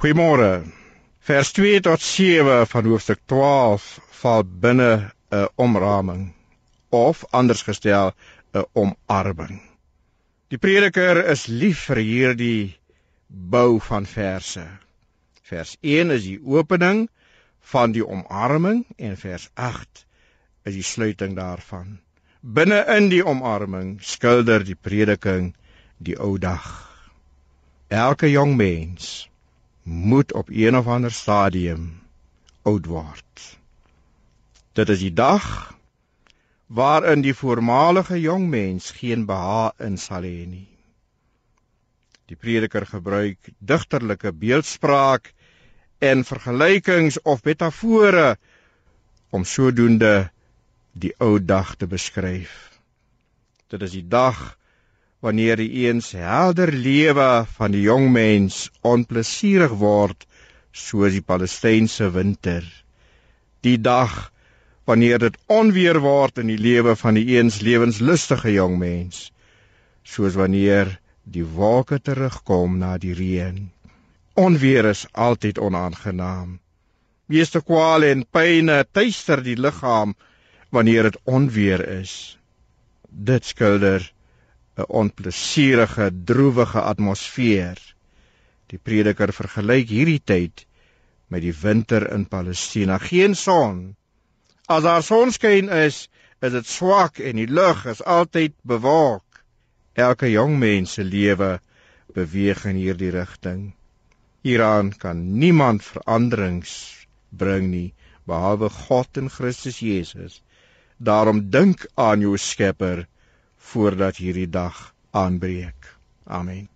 Goeiemôre. Vers 2 tot 7 van hoofstuk 12 val binne 'n omraming of anders gestel 'n omarming. Die prediker is lief vir hierdie bou van verse. Vers 1 is die opening van die omarming en vers 8 is die sluiting daarvan. Binne in die omarming skilder die prediking die ou dag. Elke jong mens moet op een of ander stadium oud word. Dit is die dag waarin die voormalige jong mens geen behaag in sal hê nie. Die prediker gebruik digterlike beeldspraak en vergelykings of metafore om sodoende die ou dag te beskryf. Dit is die dag wanneer die eens helder lewe van die jong mens onplesierig word soos die Palestynse winter. Die dag wanneer dit onweer word in die lewe van die eens lewenslustige jong mens, soos wanneer die wolke terugkom na die reën. Onweer is altyd onaangenaam. Meeste kwale en pyne tuister die liggaam wanneer dit onweer is. Dit skilder 'n onplesierige, droewige atmosfeer. Die prediker vergelyk hierdie tyd met die winter in Palestina. Geen son. As daar sonskyn is, is dit swak en die lug is altyd bewolk. Elke jong mens se lewe beweeg in hierdie rigting. Hieraan kan niemand veranderings bring nie behalwe God en Christus Jesus. Daarom dink aan jou Skepper voordat hierdie dag aanbreek. Amen.